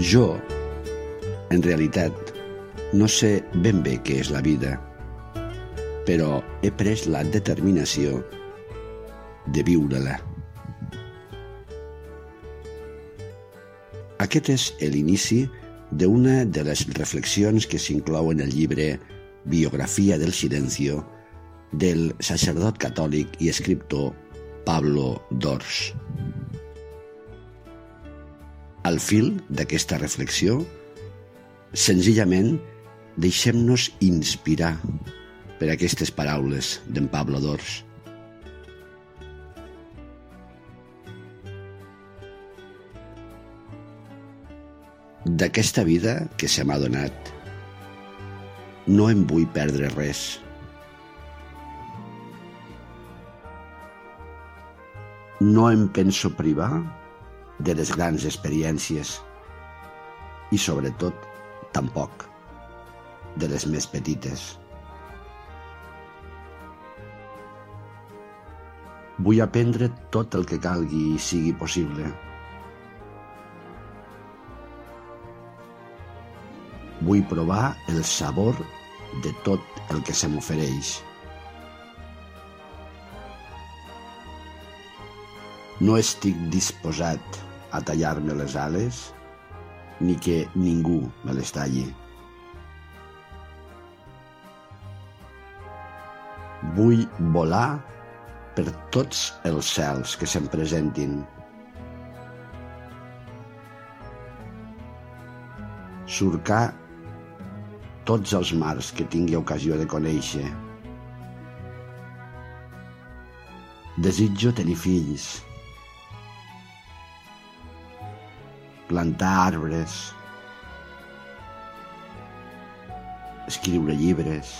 Jo, en realitat, no sé ben bé què és la vida, però he pres la determinació de viure-la. Aquest és l'inici d'una de les reflexions que s'inclou en el llibre Biografia del Silencio del sacerdot catòlic i escriptor Pablo Dors. Al fil d'aquesta reflexió, senzillament deixem-nos inspirar per aquestes paraules d'en Pablo Dors. D'aquesta vida que se m'ha donat, no em vull perdre res. No em penso privar de les grans experiències i, sobretot, tampoc de les més petites. Vull aprendre tot el que calgui i sigui possible. Vull provar el sabor de tot el que se m'ofereix. No estic disposat a tallar-me les ales ni que ningú me les talli. Vull volar per tots els cels que se'm presentin. Surcar tots els mars que tingui ocasió de conèixer. Desitjo tenir fills, plantar arbres, escriure llibres.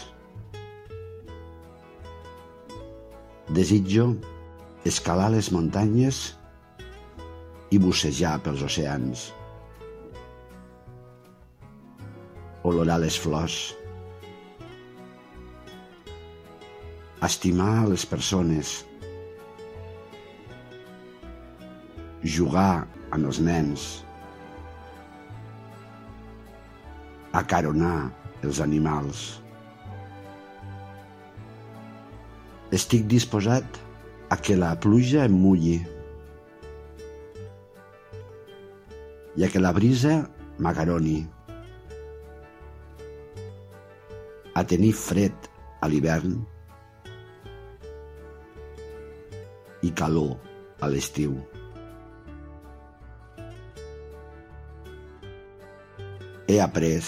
Desitjo escalar les muntanyes i bussejar pels oceans. Olorar les flors. Estimar les persones. Jugar amb els nens. Acaronar els animals. Estic disposat a que la pluja em mulli i a que la brisa m'agaroni. A tenir fred a l'hivern i calor a l'estiu. He après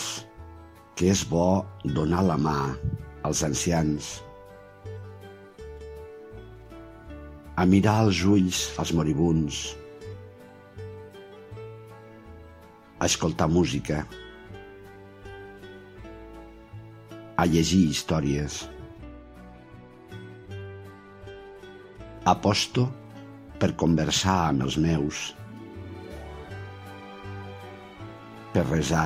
que és bo donar la mà als ancians, a mirar als ulls als moribuns, a escoltar música, a llegir històries. Aposto per conversar amb els meus, per resar,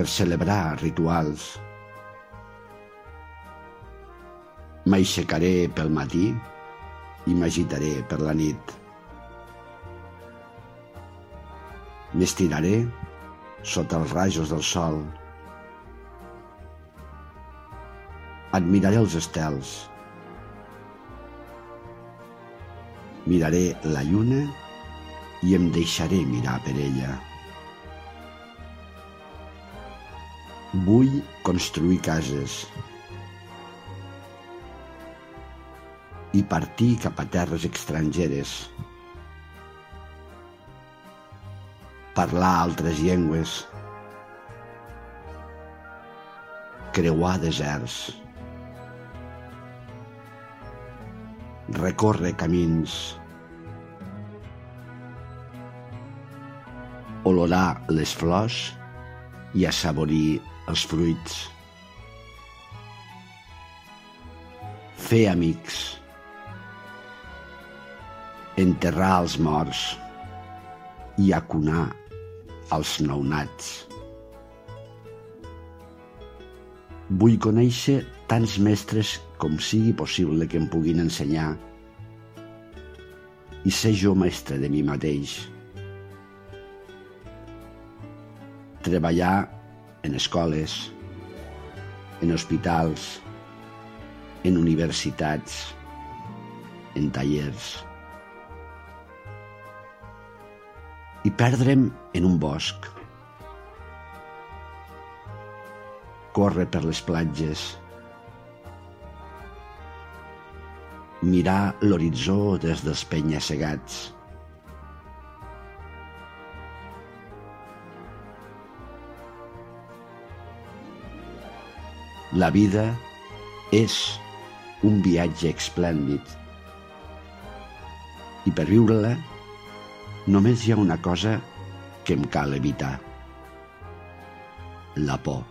per celebrar rituals. M'aixecaré pel matí i m'agitaré per la nit. M'estiraré sota els rajos del sol. Admiraré els estels. Miraré la lluna i em deixaré mirar per ella. Vull construir cases i partir cap a terres estrangeres. Parlar altres llengües. Creuar deserts. Recórrer camins. Olorar les flors i assaborir els fruits. Fer amics. Enterrar els morts i acunar els nounats. Vull conèixer tants mestres com sigui possible que em puguin ensenyar i ser jo mestre de mi mateix. Treballar en escoles, en hospitals, en universitats, en tallers. I perdre'm en un bosc. Córrer per les platges. Mirar l'horitzó des dels penya-segats. La vida és un viatge esplèndid. I per viure-la només hi ha una cosa que em cal evitar. La por.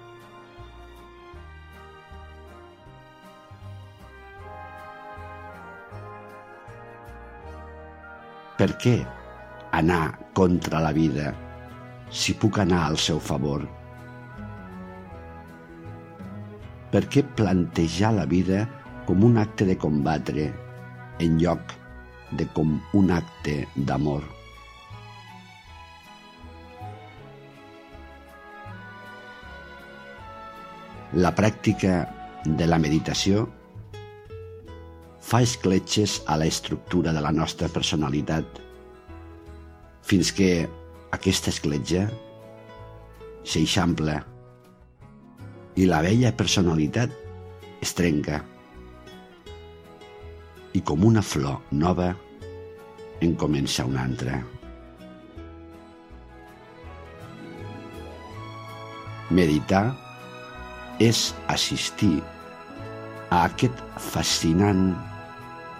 Per què anar contra la vida si puc anar al seu favor? Per què plantejar la vida com un acte de combatre en lloc de com un acte d'amor? La pràctica de la meditació fa escletxes a la estructura de la nostra personalitat fins que aquesta escletxa s'eixampla i la vella personalitat es trenca. I com una flor nova en comença una altra. Meditar és assistir a aquest fascinant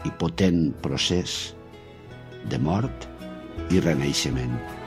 i potent procés de mort i renaixement.